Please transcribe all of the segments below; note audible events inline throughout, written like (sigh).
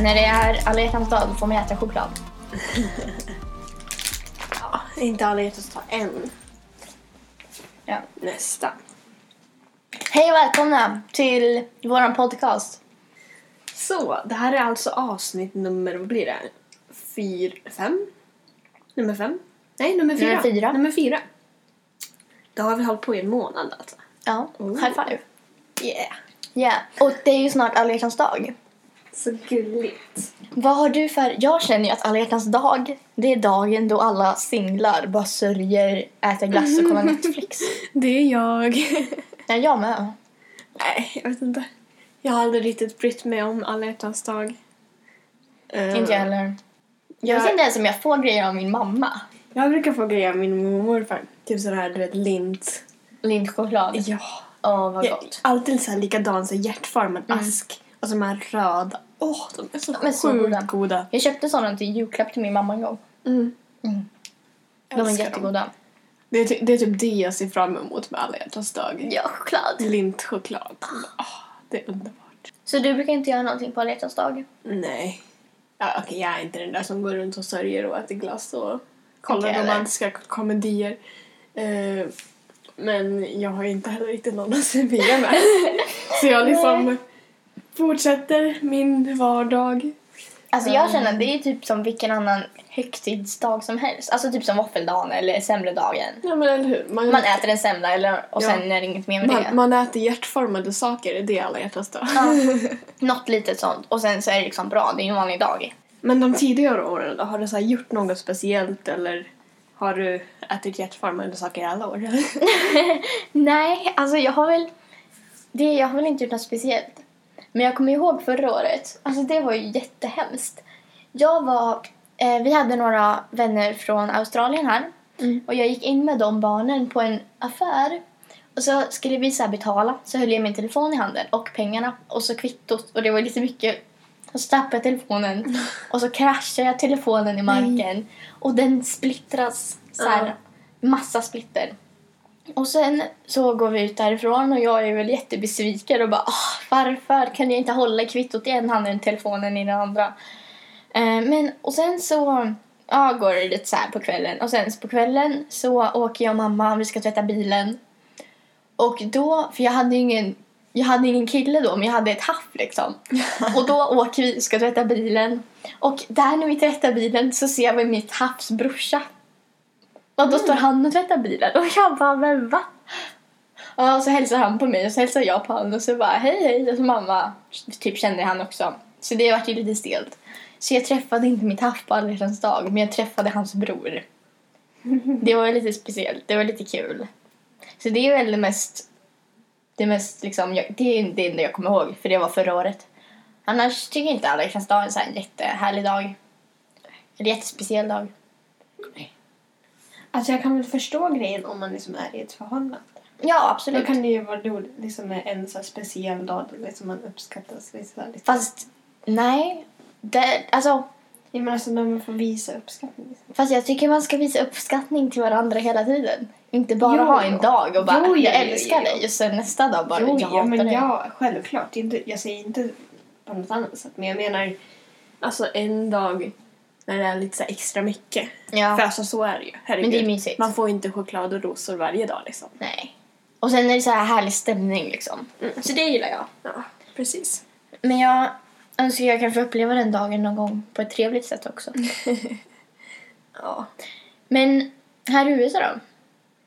när det är alla hjärtans dag får man äta choklad. Ja, inte alla hjärtans dag än. Ja. Nästa. Hej och välkomna till våran podcast. Så, det här är alltså avsnitt nummer, vad blir det? Fyr, fem? Nummer fem? Nej, nummer fyra. Nummer fyra. Nummer fyra. Då har vi hållit på i en månad alltså. Ja, Oh. high five. Yeah. Ja, och det är ju snart alla hjärtans dag. Så gulligt. Vad har du för... Jag känner ju att alla hjärtans dag, det är dagen då alla singlar bara sörjer, äter glass och kollar Netflix. (laughs) Det är jag. Ja, jag med. Nej, jag vet inte. Jag har aldrig riktigt brytt mig om alla hjärtans dag. Eh, Inte jag heller. Jag vet Jag- inte ens om jag får grejer av min mamma. Jag brukar få grejer av min mormor för typ sån här, du vet, lint. Lintchoklad. Ja. Åh, vad Jag, gott. alltid så här likadan, så hjärtformad ask. Och så de här röda. Åh, de är så De är så sjukt goda. goda. Jag köpte sådana till julklapp till min mamma en gång. Mm. Mm. De är jättegoda. Dem. Det, är, det är typ det jag ser fram emot med alla hjärtans dag. Ja, choklad. Lintchoklad. Åh, det är underbart. Så du brukar inte göra någonting på alla hjärtans dag? Nej. Ja, Okej, jag är inte den där som går runt och sörjer och äter glass och kollar heller. romantiska k- komedier. Eh, men jag har inte heller riktigt någon att se med med. (laughs) Så jag liksom fortsätter min vardag. Alltså jag känner att det är typ som vilken annan högtidsdag som helst. Alltså typ som våffeldagen eller semledagen. Ja men eller hur. Man, Man äter en semla eller, och Ja. sen är det inget mer med det. man, man äter hjärtformade saker, det är alla hjärtans dag. Ja. (laughs) Något litet sånt. Och sen så är det liksom bra, det är en vanlig dag. Men de tidigare åren då, har du så gjort något speciellt eller har du ätit hjärtformade saker i alla år? (laughs) Nej, alltså jag har väl... Det, jag har väl inte gjort något speciellt. Men jag kommer ihåg förra året. Alltså det var ju jättehemskt. Jag var... Eh, vi hade några vänner från Australien här. Mm. Och jag gick in med de barnen på en affär. Och så skulle vi så betala. Så höll jag min telefon i handen och pengarna. Och så kvittot. Och det var lite mycket. Och så tappade jag telefonen. Och så kraschade jag telefonen i marken. Och den splittras så här. Massa splitter. Och sen så går vi ut därifrån och jag är väl jättebesviken och bara ah, varför kan jag inte hålla kvittot i en hand och telefonen i den andra? Eh, men och sen så ja, går det lite så här på kvällen och sen på kvällen så åker jag och mamma, vi ska tvätta bilen. Och då, för jag hade ingen jag hade ingen kille då, men jag hade ett haff liksom. (laughs) Och då åker vi och ska tvätta bilen. Och där när vi tvättar bilen så ser vi mitt havs brorsa. Och då står han och tvättar bilen och jag bara, men va? Och så hälsar han på mig och så hälsar jag på honom och så bara, hej hej. Och så mamma typ kände han också. Så det vart ju lite stelt. Så jag träffade inte haff på alla dag, men jag träffade hans bror. (laughs) Det var lite speciellt, det var lite kul. Så det är väl det mest, det mest liksom, jag, det är det enda jag kommer ihåg, för det var förra året. Annars tycker jag inte alla hjärtans dag är en så här jättehärlig dag. En jättespeciell dag. Alltså jag kan väl förstå grejen om man liksom är i ett förhållande. Ja, Då absolut. kan det ju vara roligt liksom en så speciell dag då liksom man uppskattas väldigt. Fast, nej. Det, alltså, Ja, men alltså när man får visa uppskattning. Liksom. fast jag tycker man ska visa uppskattning till varandra hela tiden. Inte bara Jo, ha en dag och bara, jo, jo, jag älskar jo. dig. Och sen nästa dag bara, jo, jag ja, hatar men dig. ja, självklart. Inte, jag säger inte på något annat sätt. Men jag menar alltså en dag när det är lite så extra mycket. Ja. För alltså så är det ju. Herregud. Men det är mysigt. Man får inte choklad och rosor varje dag liksom. Nej. Och sen är det så här härlig stämning liksom. Så det gillar jag. Ja, precis. Men jag önskar jag kan få uppleva den dagen någon gång på ett trevligt sätt också. (laughs) Ja. Men här i USA då?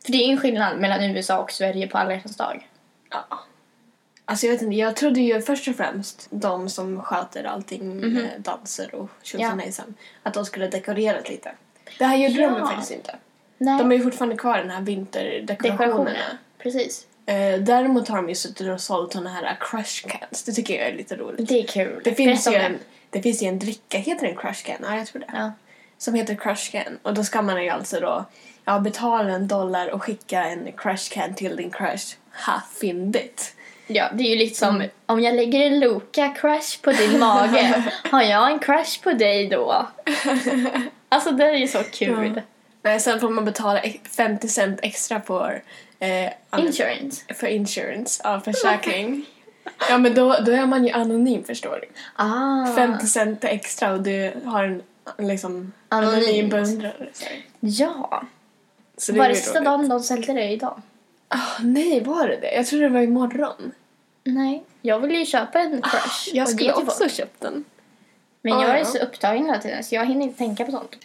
För det är en skillnad mellan USA och Sverige på alla hjärtans dag. Ja. Alltså jag vet inte, jag trodde ju först och främst de som sköter allting med danser och tjosanejsan, att de skulle dekorerat lite. Det här gjorde de Ja. faktiskt inte. Nej. De är ju fortfarande kvar den här vinterdekorationerna. Dekorationer. Precis. Eh, däremot har de ju suttit och sålt såna här crush cans. Det tycker jag är lite roligt. Det är kul. Det finns, ju en, det finns ju en dricka, heter den crush can? Ja, jag tror det. Ja. Som heter crush can. Och då ska man ju alltså då ja, betala en dollar och skicka en crush can till din crush. Ha, fyndigt. Ja, det är ju lite som om jag lägger en Loka crush på din mage, (laughs) har jag en crush på dig då? (laughs) Alltså det är ju så kul. Ja. Nej, sen får man betala e- 50 cent extra på eh, an- Insurance. för insurance av försäkring. Ja men då, då är man ju anonym förstår du. Ah. 50 cent extra och du har en liksom anonym beundrare. Ja. Så det Var det sista dagen de sålde det idag? Ah, nej, var det det? Jag trodde det var imorgon. Nej. Jag ville ju köpa en crush. Jag skulle också folk. köpt den. Men Ah, jag är ja. så upptagen hela tiden så jag hinner inte tänka på sånt.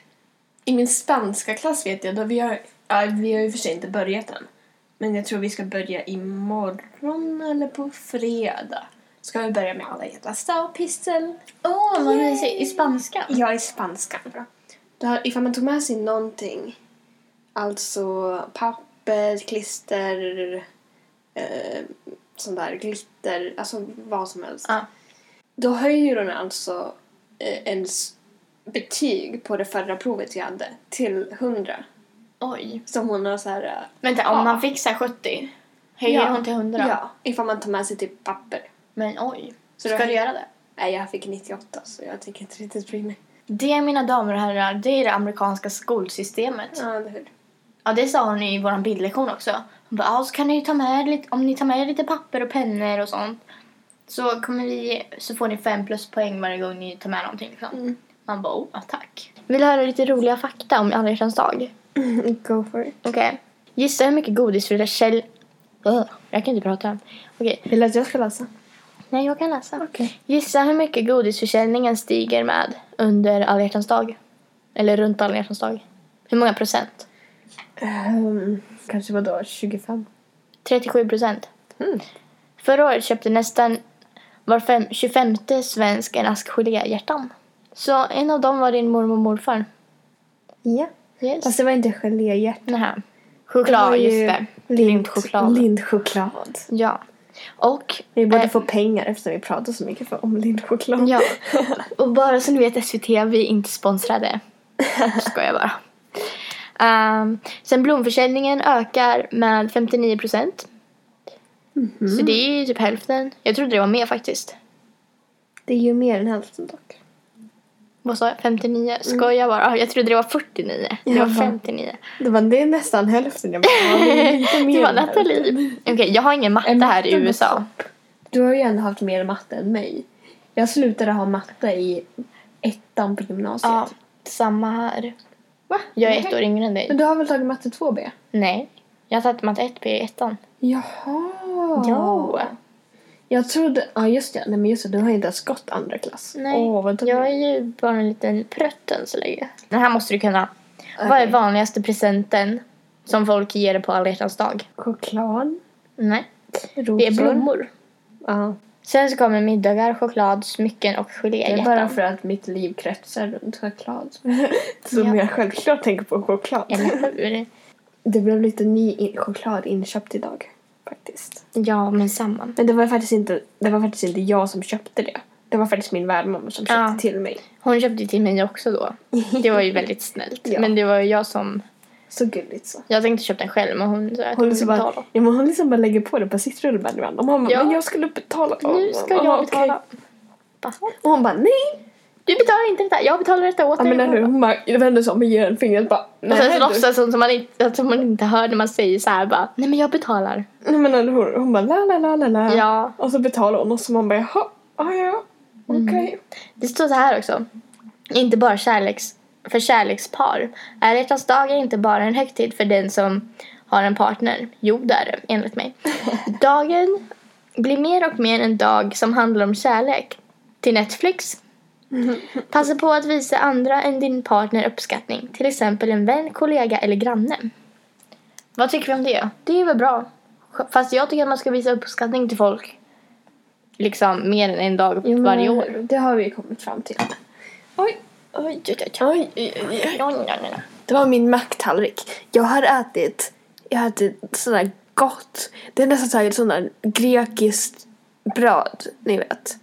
I min spanska klass vet jag, då vi har, ja, vi har ju för sig inte börjat än. Men jag tror vi ska börja imorgon eller på fredag. Ska vi börja med alla hjärtans dag, pistel. Åh, vad Yay! mysigt. I spanska? Jag är spanska. Bra. Då, ifall man tog med sig någonting, alltså papper, klister, eh, sån där glitter, alltså vad som helst. Ja. Då höjer hon alltså eh, ens betyg på det förra provet jag hade till 100. Oj. Som hon har så här... eh, Vänta, om Ja. man fixar 70, höjer hon till 100? Ja, ifall man tar med sig typ papper. Men oj. Så Ska du göra det? Nej, jag fick 98 så jag tänker inte riktigt bry mig. Det, mina damer och herrar, det är det amerikanska skolsystemet. Ja, eller hur? Ja, det sa hon i vår bildlektion också. Hon bara, ja, så kan ni ta med lite, om ni tar med lite papper och pennor och sånt. Så kommer vi, så får ni fem plus poäng varje gång ni tar med någonting liksom. Mm. Man bara, oh, ja, tack. Vill du höra lite roliga fakta om alla hjärtans dag? (laughs) Go for it. Okej. Gissa hur mycket godis för Kjell... Ugh, jag kan inte prata. Okej. Vill du att jag ska läsa? Nej, jag kan läsa. Okej. Gissa hur mycket godisförsäljningen stiger med under alla hjärtans dag. Eller runt alla hjärtans dag. Hur många procent? Um, kanske vadå, 25? 37 procent. Mm. Förra året köpte nästan var fem, 25 svensk en ask geléhjärtan. Så en av dem var din mormor och morfar. Ja. Yes. Fast det var inte geléhjärta. Nähä. Det Choklad, ju just det. Lindchoklad. Lindchoklad. Ja. Och... Vi borde eh, få pengar eftersom vi pratar så mycket om lindchoklad. Ja. (laughs) Och bara så ni vet SVT, vi är inte sponsrade. (laughs) Ska jag bara. Um, sen blomförsäljningen ökar med 59 procent. Så det är ju typ hälften. Jag trodde det var mer faktiskt. Det är ju mer än hälften dock. Vad sa jag? 59? Skojar bara. Jag trodde det var 49. Det var Jaha. 59. Det, var, det är nästan hälften. Jag bara, det är (laughs) lite mer Det var. Nathalie. Okej, jag har ingen matte Är här i USA. Du har ju ändå haft mer matte än mig. Jag slutade ha matte i ettan på gymnasiet. Ja, samma här. Va? Jag är ett år yngre än dig. Men du har väl tagit matte 2B? Nej. Jag har tagit matte 1 i ettan. Jaha. Ja. Jag trodde, ja just det, nej men just det, du har inte ens gått andra klass. Nej, Åh, vad jag är ju bara en liten prutt än så länge. Den här måste du kunna. Vad är vanligaste presenten som folk ger på alla hjärtans dag? Choklad, Nej, rosor. det är blommor. Ja. Sen så kommer middagar, choklad, smycken och Det är geléhjärtan. bara för att mitt liv kretsar runt choklad. (laughs) Så Ja. jag självklart tänker på choklad. Eller hur? Det blev lite ny choklad inköpt idag. Faktiskt. Ja, men samma. Men det var faktiskt inte, det var faktiskt inte jag som köpte det. Det var faktiskt min värdmamma som köpte Ja. till mig. Hon köpte till mig också då. Det var ju (laughs) väldigt snällt. Ja. Men det var ju jag som... Så gulligt så. Jag tänkte köpa den själv men hon sa att Hon hon liksom bara, betala. ja, men hon liksom bara lägger på det på sitt rullband. Och man bara, Ja. men jag skulle betala. Nu ska Ja, jag okej. betala. Bara, Och hon bara, nej. Du betalar inte detta, jag betalar detta åt Ja dig. men eller hur, hon bara vänder sig om och ger en fingret bara, Och sen så du." låtsas hon som man inte, som man inte hör när man säger så här bara Nej men jag betalar. Nej men eller hur, hon bara la la la la la. Ja. Och så betalar hon och så man bara, jaha, ah, ja, okej. Mm. Det står så här också. Inte bara kärleks, för kärlekspar. Är hjärtans dag är inte bara en högtid för den som har en partner. Jo, det är det, enligt mig. (laughs) Dagen blir mer och mer en dag som handlar om kärlek. Till Netflix. (laughs) Passa på att visa andra än din partner uppskattning. Till exempel en vän, kollega eller granne. Vad tycker vi om det? Det är väl bra. Fast jag tycker att man ska visa uppskattning till folk. Liksom mer än en dag Jo, varje år. Det har vi kommit fram till. Oj, Oj, oj, oj. oj, oj. Det var min macktallrik. Jag har ätit, jag har ätit sådär gott. Det är nästan såhär sådär grekiskt bröd, ni vet.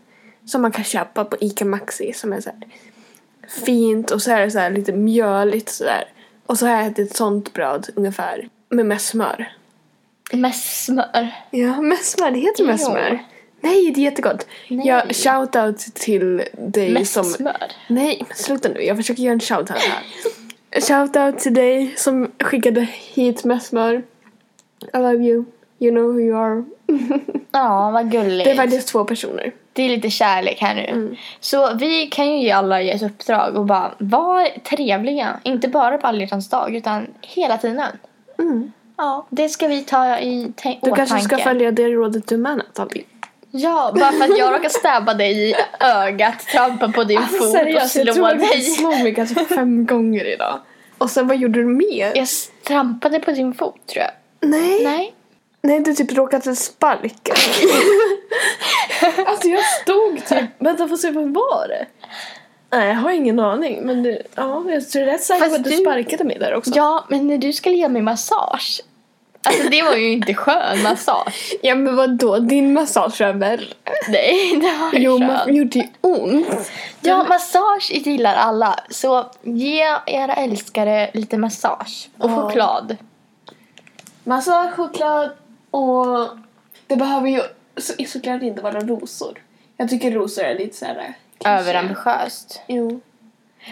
Som man kan köpa på Ica Maxi som är såhär fint och så är det såhär lite mjöligt sådär. Och så har jag ätit sånt bröd ungefär med mest smör. Med smör. Ja, med smör. Det heter med smör. Nej, det är jättegott. Nej. Jag shoutout till dig Mest som... smör. Nej, men sluta nu. Jag försöker göra en shoutout här. (laughs) Shoutout till dig som skickade hit med smör. I love you. You know who you are. (laughs) Ja, vad gulligt. Det är faktiskt två personer. Det är lite kärlek här nu. Så vi kan ju ge alla ett uppdrag och bara vara trevliga. Inte bara på alla hjärtans dag utan hela tiden. Mm. Ja, det ska vi ta i te- Du åtanke. kanske ska följa det rådet du med Nathalie. Ja, bara för att jag råkar stäbba dig i ögat, trampa på din fot och Alltså, jag slå tror du dig. slog mig kanske fem gånger idag. Och sen vad gjorde du mer? Jag trampade på din fot tror jag. Nej. Nej. Nej, du typ råkade sparka. alltså jag stod typ... Vänta, får se vad var det? Nej, jag har ingen aning. Men det, ja, jag tror rätt säker Fast på att du, du- sparkade mig där också. Ja, men när du skulle ge mig massage. Alltså det var ju inte skön massage. Ja, men vad då? Din massage är värre. Nej, det var ju Jo, skön. det gjorde ju ont. Ja, massage gillar alla. Så ge era älskare lite massage. Och Ja. choklad. Massage, choklad och... Det behöver ju så, såklart inte vara rosor. Jag tycker rosor är lite såhär... Överambitiöst. Jo.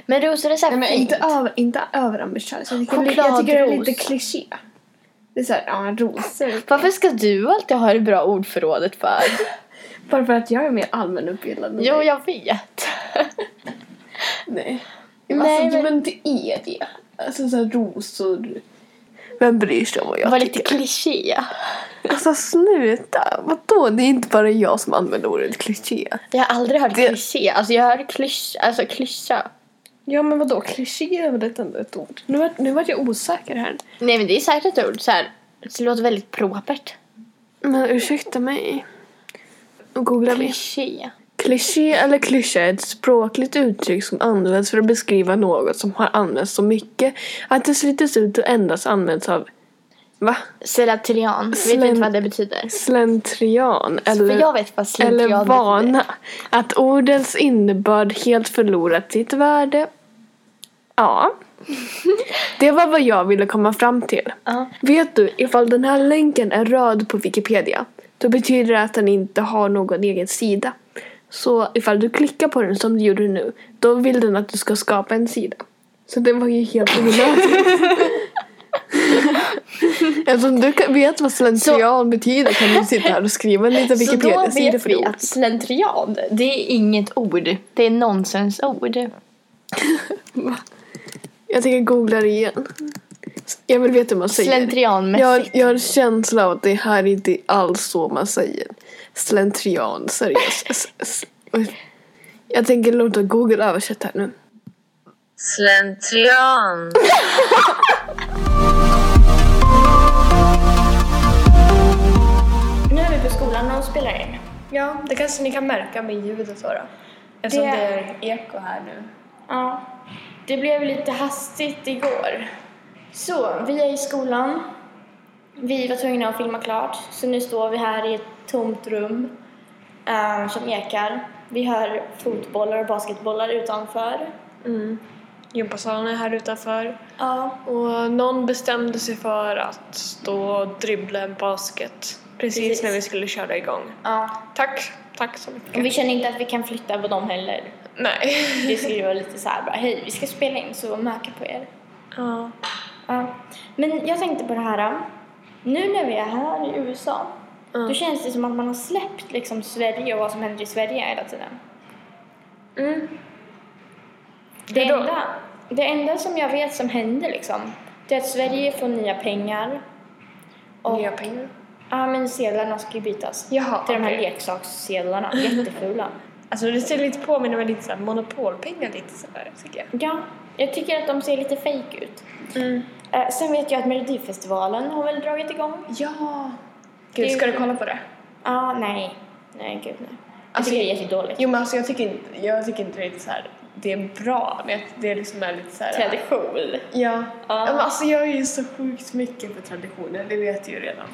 Men rosor är så här Nej, men fint. inte, över, inte överambitiöst. Jag tycker, jag tycker det är Chokladros. lite kliché. Det är såhär, ja rosor. Varför ska du alltid ha det bra ordförrådet för? (laughs) Bara för att jag är mer allmänutbildad än jo, dig. jag vet. (laughs) Nej. Nej, Nej, alltså, men- men... det är det. Alltså såhär rosor. Vem bryr sig om vad jag var lite tycker? kliché. Alltså sluta. Vadå? Det är inte bara jag som använder ordet kliché. Jag har aldrig hört Det- kliché. Alltså jag har hört klysch, alltså klyscha. Ja men vadå? Kliché är väl ett ändå ett ord? Nu vart nu vart jag osäker här. Nej men det är säkert ett ord. Så här, det låter väldigt propert. Men ursäkta mig. Googlar vi. Kliché. Kliché eller klyscha är ett språkligt uttryck som används för att beskriva något som har använts så mycket att det slites ut och endast används av va? Slentrian. Vet du Slen- inte vad det betyder? Slentrian För eller, jag vet vad slentrian eller betyder. vana. Att ordens innebörd helt förlorat sitt värde. Ja. (laughs) Det var vad jag ville komma fram till. Ja. Vet du, ifall den här länken är röd på Wikipedia då betyder det att den inte har någon egen sida. Så ifall du klickar på den som du gjorde nu då vill den att du ska skapa en sida. Så det var ju helt onödigt. (laughs) Eftersom (laughs) du kan- vet vad slentrian betyder kan du sitta här och skriva en liten Så då Wikipedia-sida vet för vi ord. att slentrian, det är inget ord. Det är nonsensord. (laughs) Jag tänker googla det igen. Jag vill veta hur man säger. Jag, Slentrianmässigt. jag har en känsla av att det här inte är alls så man säger. Slentrian, seriöst. Jag tänker låta Google översätta här nu. Slentrian. (laughs) Ja, det kanske ni kan märka med ljudet då. Eftersom det är eko här nu. Ja, det blev lite hastigt igår. Så, vi är i skolan. Vi var tvungna att filma klart, så nu står vi här i ett tomt rum eh, som ekar. Vi hör fotbollar och basketbollar utanför. Mm. Gympasalen är här utanför. Ja, Och någon bestämde sig för att stå och dribbla en basket. Precis, Precis. när vi skulle köra igång. ja. Tack, tack så mycket. Och vi känner inte att vi kan flytta på dem heller. Nej. Det skulle vara lite så här bara, hej, vi ska spela in, så möka på er. ja. Ja. Men jag tänkte på det här. Nu när vi är här i USA, Mm. då känns det som att man har släppt liksom Sverige och vad som händer i Sverige hela tiden. Mm. Det enda, det enda som jag vet som händer liksom, det är att Sverige får nya pengar. Och, Nya pengar. Ja, men sedlarna ska ju bytas. Jaha, Till de här okej. leksakssedlarna, jättefula. (laughs) Alltså det ser lite påminner mig lite såhär monopolpengar lite sådär tycker jag. Ja, jag tycker att de ser lite fake ut. Mm. Eh, sen vet jag att Melodifestivalen har väl dragit igång. Ja. Gud, Det- ska du kolla på det? Ja, nej. Nej, gud nej. Jag Alltså, tycker det är jättedåligt. Jo men alltså jag tycker inte, jag tycker inte det är så här, det är bra men jag- det är liksom är lite såhär. Tradition. Ja. Ja. Men alltså jag är ju så sjukt mycket för traditioner, det vet du ju redan.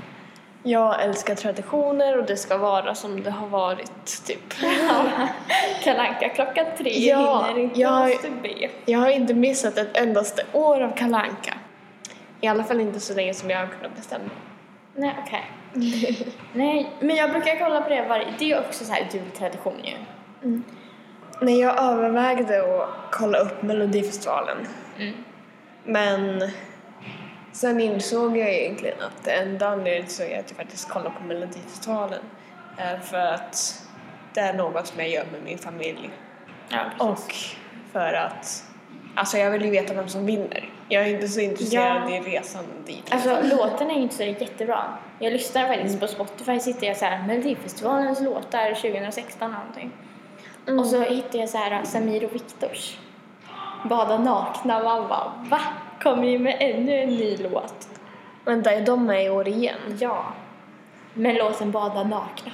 Jag älskar traditioner och det ska vara som det har varit typ. (laughs) Kalanka klockan tre Ja, hinner inte jag- be. Jag har inte missat ett endaste år av Kalanka. I alla fall inte så länge som jag har kunnat bestämma. Nej, okej. (laughs) Nej, men jag brukar kolla på det varje... Det är också så här jultradition ju. Nej, jag övervägde att kolla upp Melodifestivalen. Mm. Men Sen insåg jag egentligen att det enda anledningen till att jag faktiskt kollar på Melodifestivalen är för att det är något som jag gör med min familj. Ja, Och för att alltså jag vill ju veta vem som vinner. Jag är inte så intresserad Ja. i resan dit. Alltså låtarna är inte så jättebra. Jag lyssnar faktiskt på Spotify, sitter jag så här Melodifestivalens låtar 2016 någonting. Och så hittar jag så här Samir och Viktors Bada nakna. Bara va? Kommer ni med ännu en ny låt? Vänta, är de med i år igen? Ja. Men låten Bada nakna.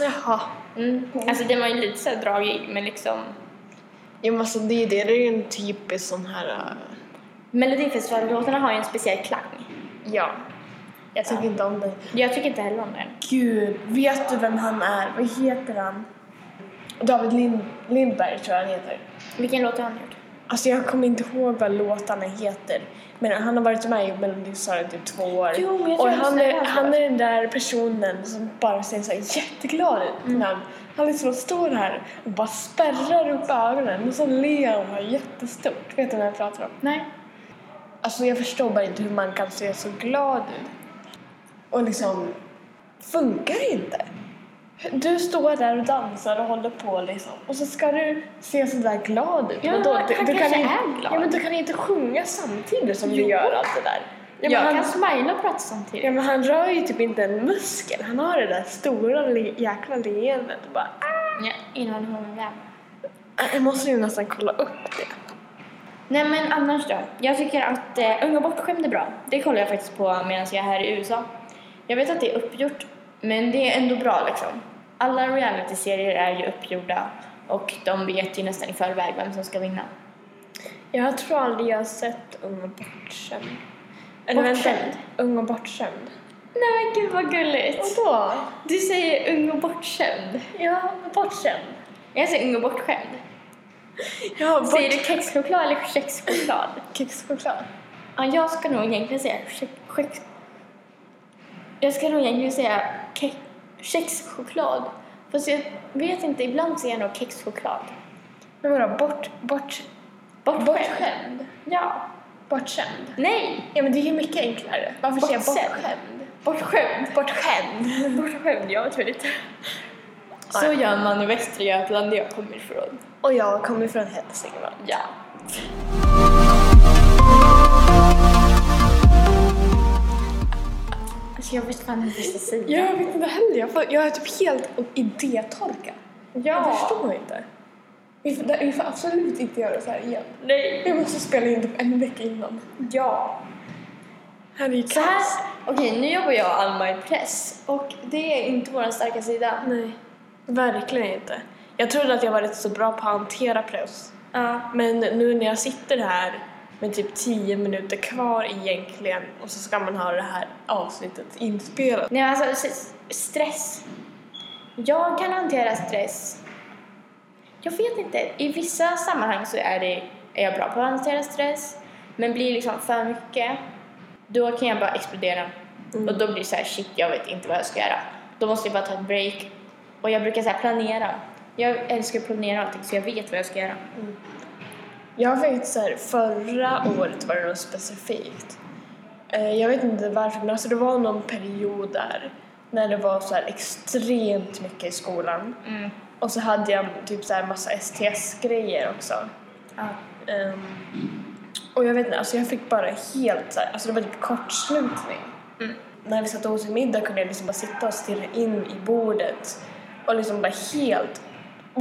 Jaha. Mm. Alltså den var ju lite så här dragig men liksom Ja men alltså det är det, det är ju en typisk sån här... äh, Melodifestivallåtarna har ju en speciell klang. ja. Jag tycker inte om det. Jag tycker inte heller om den. Gud, vet du vem han är? Vad heter han? David Lind Lindberg tror jag han heter. Vilken låt har han gjort? Alltså jag kommer inte ihåg vad låtarna heter. Men han har varit med i Melodifestivalen i typ två år. Jo, men jag och tror han är, han är den där personen som bara ser så här jätteglad ut. Mm. Han, han liksom står här och bara spärrar upp ögonen och så ler han här jättestort. Vet du vad jag pratar om? Nej. Alltså jag förstår bara inte hur man kan se så glad ut. Och liksom, funkar inte? Du står där och dansar och håller på liksom. Och så ska du se så där glad ut. Ja, Men då, han du, du inte, är glad. Ja men du kan inte sjunga samtidigt som Jo. du gör allt det där. Ja, jag han, kan smila och prata samtidigt. ja men han rör ju typ inte en muskel. Han har det där stora le- jäkla leendet och bara. Ja, innan hon vem. Jag måste ju nästan kolla upp det. Nej men annars då. Jag tycker att eh, Unga bortskämd är bra. Det kollar jag faktiskt på medan jag är här i USA. Jag vet att det är uppgjort, men det är ändå bra liksom. Alla reality-serier är ju uppgjorda och de vet ju nästan i förväg vem som ska vinna. Jag tror aldrig jag har sett Ung och bortskämd. Eller vänta, Bortskämd? Ung och bortskämd. Nej men gud vad gulligt! Vadå? Du säger ung och bortskämd. Ja, bortskämd. Jag säger ung och bortskämd. Ja, bort... Säger du kexchoklad eller kexchoklad? Kexchoklad. Ja, jag ska nog egentligen säga kex... jag ska nog egentligen säga ke- kexchoklad. Fast jag vet inte, ibland säger jag nog kexchoklad. Men vadå, bort... bort... Bortskämd. Bortskämd? Ja. Bortskämd? Nej! Ja, men det är ju mycket enklare. Varför säger jag bortskämd? Bortskämd. Bortskämd. Bortskämd, (laughs) ja, tror lite. Ja. Så gör man i Västra Götaland där jag kommer ifrån. Och jag kommer från Hälsingland. Ja. Alltså jag vet fan inte vad jag ska säga. Jag vet inte heller. Jag, får, jag är typ helt idétorka. Jag Ja. förstår inte. Vi får, vi får absolut inte göra så här igen. Nej. Vi måste spela in typ en vecka innan. Ja. Här är Så här, okej nu jobbar jag Alma i press och det är inte vår starka sida. Nej, verkligen inte. Jag trodde att jag var rätt så bra på att hantera press. Ja. Men nu när jag sitter här med typ 10 minuter kvar egentligen och så ska man ha det här avsnittet inspelat. Nej alltså stress. Jag kan hantera stress. Jag vet inte, i vissa sammanhang så är, det, är jag bra på att hantera stress. Men blir liksom för mycket, då kan jag bara explodera. Mm. Och då blir det så här, shit jag vet inte vad jag ska göra. Då måste jag bara ta ett break. Och jag brukar så planera. Jag älskar att planera allting så jag vet vad jag ska göra. Jag vet så här, förra året var det något specifikt. Eh, Jag vet inte varför, men alltså det var någon period där när det var så här extremt mycket i skolan. Mm. Och så hade jag typ så här massa STS-grejer också. Ja. Ehm, och jag vet inte, alltså jag fick bara helt så här, alltså det var typ kortslutning. Mm. När vi satt och åt middag kunde jag liksom bara sitta och stirra in i bordet och liksom bara helt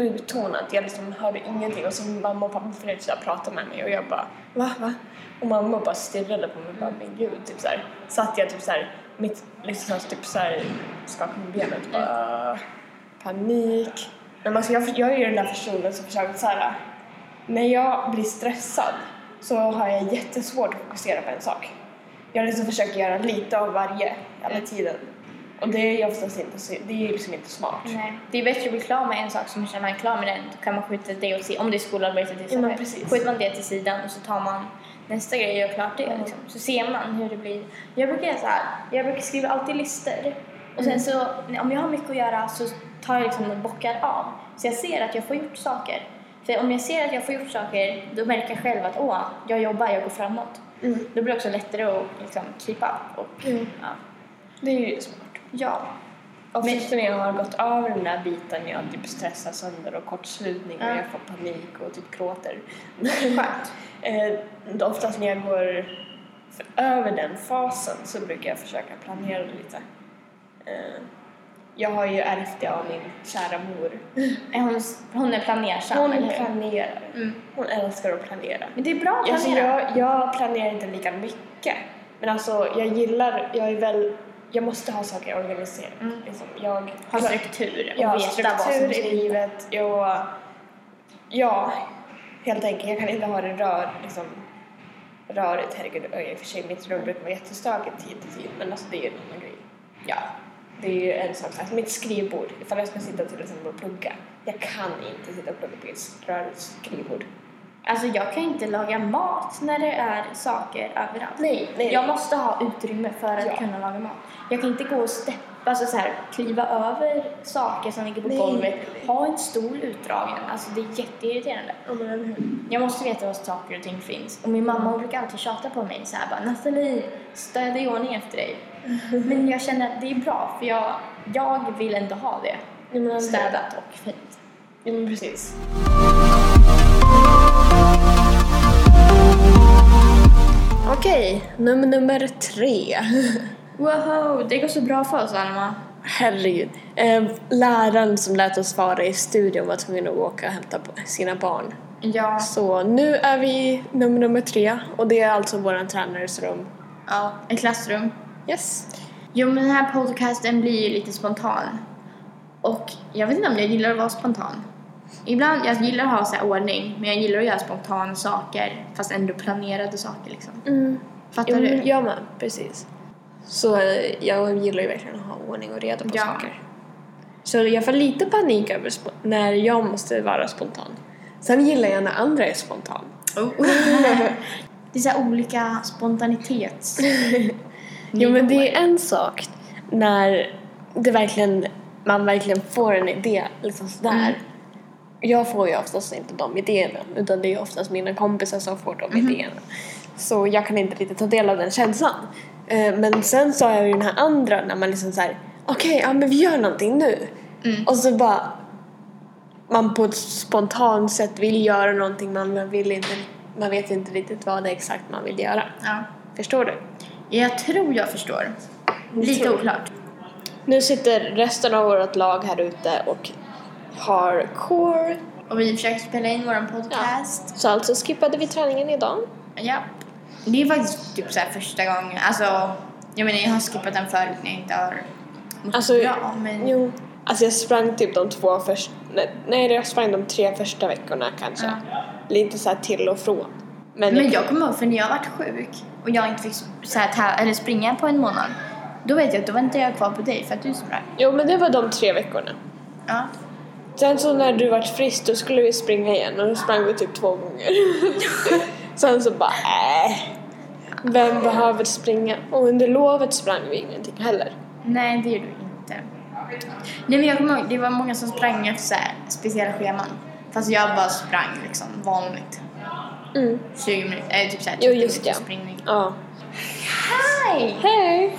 uttonat. Jag liksom hörde ingenting och så mamma och pappa försökte så prata med mig och jag bara va, va? Och mamma bara stirrade på mig och bara men gud, typ så här. Satt jag typ så här mitt, liksom typ så här skakade med benet bara panik. Men alltså jag, jag är ju den där personen som försöker så här när jag blir stressad så har jag jättesvårt att fokusera på en sak. Jag liksom försöker göra lite av varje hela tiden. Och det är ju oftast inte, så- det är ju liksom inte smart. Nej. Det är bättre att bli klar med en sak som känner man är klar med den. Då kan man skjuta det åt sidan. Om det är skolarbetet till Ja, exempel. precis. Skjuter man det till sidan och så tar man nästa grej och gör klart det. Liksom. Så ser man hur det blir. Jag brukar göra så här. Jag brukar skriva alltid listor. Och sen så, om jag har mycket att göra så tar jag liksom och bockar av. Så jag ser att jag får gjort saker. För om jag ser att jag får gjort saker, då märker jag själv att åh, jag jobbar, jag går framåt. Mm. Då blir det också lättare att liksom keep up. Och, Mm. ja. Det är ju smart. Ja. Oftast när jag har gått över den där biten, jag typ stressar sönder och kortslutning och jag får panik och typ gråter. Skönt. (laughs) eh, oftast när jag går över den fasen så brukar jag försöka planera lite. Eh, jag har ju ärvt det av min kära mor. (laughs) Hon, hon är planersam, Hon eller planerar. Mm. Hon älskar att planera. Men det är bra att Alltså planera. jag, jag planerar inte lika mycket. Men alltså jag gillar, jag är väl, jag måste ha saker organiserade. Mm. Liksom, jag Ha struktur och har veta vad som struktur ska i livet. Jag, ja, helt enkelt. Jag kan inte ha det rör, liksom, rörigt. Herregud, i och för sig mitt rum brukar vara jättestökigt tid till tid. Men alltså det är ju en annan grej. Ja, det är ju en sak. Alltså mitt skrivbord, ifall jag ska sitta till exempel och plugga. Jag kan inte sitta och plugga på ett rörigt skrivbord. Alltså jag kan inte laga mat när det är saker överallt. Nej, nej. Jag måste ha utrymme för att Ja. kunna laga mat. Jag kan inte gå och steppa, alltså så här, kliva över saker som ligger på Nej. golvet, ha en stol utdragen. Alltså det är jätteirriterande. Hur? Jag måste veta var saker och ting finns. Och min mamma hon brukar alltid tjata på mig så här bara Nathalie, städa i ordning efter dig. (laughs) Men jag känner att det är bra för jag, jag vill ändå ha det. Hur? Städat och fint. Ja, men precis. Okej, nummer nummer tre. (laughs) Wow, det går så bra för oss Alma. Herregud. Eh, läraren som lät oss vara i studion var tvungen att åka och hämta sina barn. Ja, Så nu är vi i nummer nummer tre och det är alltså våran tränares rum. ja, ett klassrum. Yes. Jo, men den här podcasten blir ju lite spontan. Och jag vet inte om jag gillar att vara spontan. Ibland, jag gillar att ha så ordning, men jag gillar att göra spontana saker, fast ändå planerade saker liksom. Mm. Fattar Jo, du? men jag med, precis. Så jag gillar ju verkligen att ha ordning och reda på Ja. saker. Så jag får lite panik över när jag måste vara spontan. Sen gillar jag när andra är spontan. Oh. (laughs) det är så olika spontanitets... Jo men det är en sak när det verkligen, man verkligen får en idé liksom sådär. Mm. Jag får ju oftast inte de idéerna utan det är oftast mina kompisar som får de Mhm. idéerna. Så jag kan inte riktigt ta del av den känslan. Eh, Men sen så har jag ju den här andra när man liksom såhär okej, ja men vi gör någonting nu. Mm. Och så bara man på ett spontant sätt vill göra någonting man vill inte, man vet inte riktigt vad det är exakt man vill göra. Ja. Förstår du? Jag tror jag förstår. Lite oklart. Nu sitter resten av vårt lag här ute och har core. Och vi försöker spela in vår podcast. Så alltså skippade vi träningen idag. Ja. Det är faktiskt typ så här första gången. Alltså, jag menar jag har skippat den förut när jag inte har mått Alltså, bra. Men Jo. Alltså jag sprang typ de två första, nej jag sprang de tre första veckorna kanske. Lite så här till och från. Men, Men jag kommer ihåg för när jag varit sjuk och jag inte fick så här, eller springa på en månad. Då vet jag att då väntade jag kvar på dig för att du sprang. Jo men det var de tre veckorna. Ja. Sen så när du vart frisk då skulle vi springa igen och då sprang vi typ två gånger. (laughs) Sen så bara äh. Vem behöver springa? Och under lovet sprang vi ingenting heller. Nej, det gjorde du inte. Nej men jag kommer ihåg, det var många som sprang efter så här, speciella scheman. Fast jag bara sprang liksom vanligt. Mm. 20 minuter, eller typ såhär Jo, 30 just minuter det. springning. Ja. Hej! Hej!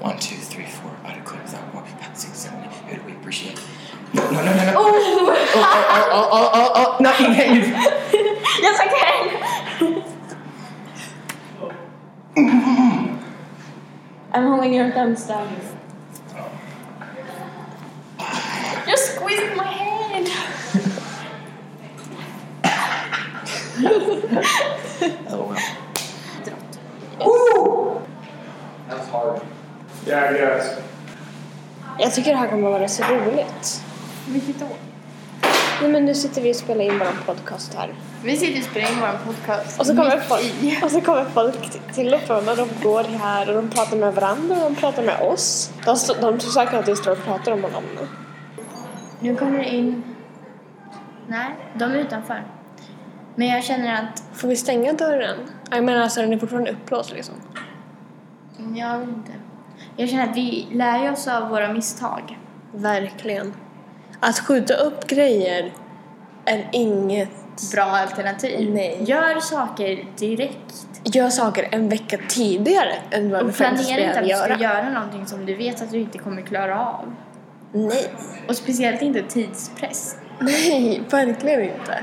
One, two, three, four. Six, seven, eight. Good. We appreciate it. No, no, no, no. no. Oh, oh, oh, oh, oh, oh, oh. oh, oh. No, you can't (laughs) use. Yes I can! (laughs) I'm holding your thumbs down. You squeezed my hand! (laughs) Oh, well. That was hard. Yeah, I guess. Jag tycker det här kommer vara så roligt. Vilket då? Nej men nu sitter vi och spelar in vår podcast här. Vi sitter och spelar in vår podcast Och så kommer folk, i. och så kommer folk till och från och de går här och de pratar med varandra och de pratar med oss. De, stå- de tror säkert att vi står och pratar om honom nu. Nu kommer det in... Nej, de är utanför. Men jag känner att... Får vi stänga dörren? Jag menar alltså den är fortfarande upplåst liksom. Jag vet inte. Jag känner att vi lär oss av våra misstag. Verkligen. Att skjuta upp grejer är inget... Bra alternativ. Nej. Gör saker direkt. Gör saker en vecka tidigare än vad du Och faktiskt planera inte att behöver du ska göra. göra någonting som du vet att du inte kommer klara av. Nej. Och speciellt inte tidspress. Nej, verkligen inte.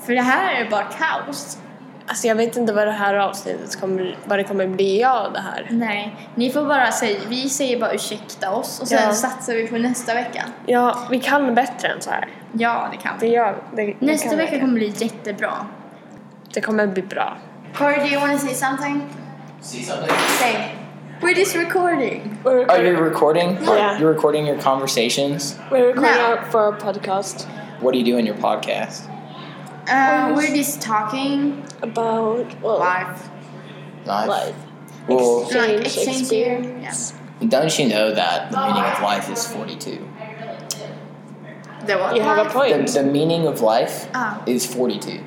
För det här är bara kaos. Alltså jag vet inte vad det här avsnittet kommer, vad det kommer bli av det här. Nej, ni får bara säga, vi säger bara ursäkta oss och sen Ja. satsar vi på nästa vecka. Ja, vi kan bättre än så här. Ja, det kan Det vi. gör det, det Nästa kan vecka kommer bli jättebra. Det kommer bli bra. Corey, do you want to say something? See something? Say. We're just recording. We're Oh, you're recording? Yeah. You're recording your conversations? We're recording No. for our podcast What do you do in your podcast? Uh, we're just talking about well, life. Life? life. Well, Like Exchange exchange here. experience. don't you know that the meaning of life is 42? The what? You have a life? The, point. the meaning of life Ah. is 42.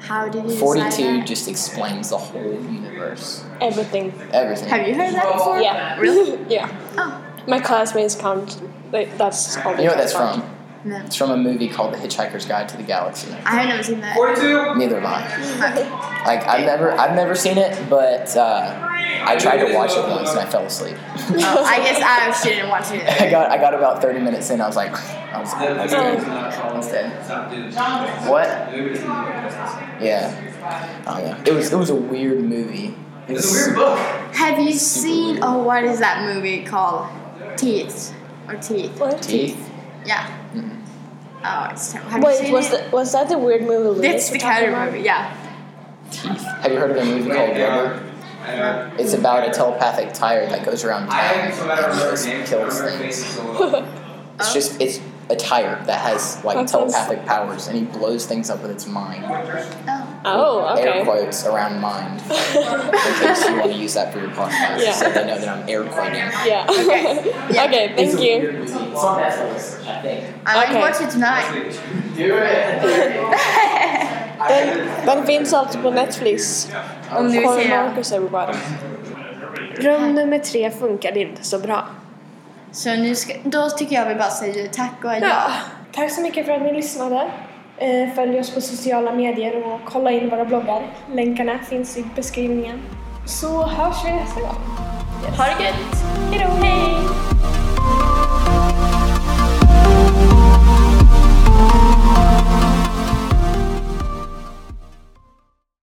How did you 42 that? just explains the whole universe. Everything. Everything. Have you heard that before? Yeah. Really? (laughs) yeah. Oh. My classmates count. Like, that's all they You know what that's about. from? No. It's from a movie called The Hitchhiker's Guide to the Galaxy. I have never seen that. 42? Neither have I. Like I've never, I've never seen it, but uh, I tried to watch it once and I fell asleep. Oh, I guess I shouldn't watch it. (laughs) I got, I got about 30 minutes in. I was like, I was, I was dead. I was dead. What? Yeah. I don't. It was, it was a weird movie. It It's a weird book. Have you seen? Oh, what is that movie called? Teeth or Teeth? What? Teeth. Yeah. Mm-hmm. Oh, it's terrible. Have you Wait, seen was it? that was that the weird movie? That's Liz the was talking kind of about? movie. Yeah. Teeth. Have you heard of a movie called Rubber? It's about a telepathic tire that goes around I town think it's a and just kills things. face is. (laughs) It's just it's a tire that has like That sounds- telepathic powers, and he blows things up with its mind. Oh. Oh, Air okay. quotes around mind. (laughs) in case you want to use that for your podcast, Yeah. so they know that I'm air quoting. Yeah. Okay. (laughs) Yeah. okay, thank you. It's Netflix, I think. I might Okay. watch it tonight. (laughs) Do it. Den, den finns alltså på Netflix. Om du vill se. Marcus everybody. Rum nummer tre funkade inte så bra. Så nu ska, då tycker jag vi bara säger tack och adjö. Ja, tack så mycket för att ni lyssnade. Eh, Följ oss på sociala medier och kolla in våra bloggar. Länkarna finns i beskrivningen. Så hörs vi nästa gång. Ha det gött! Hejdå! Hej!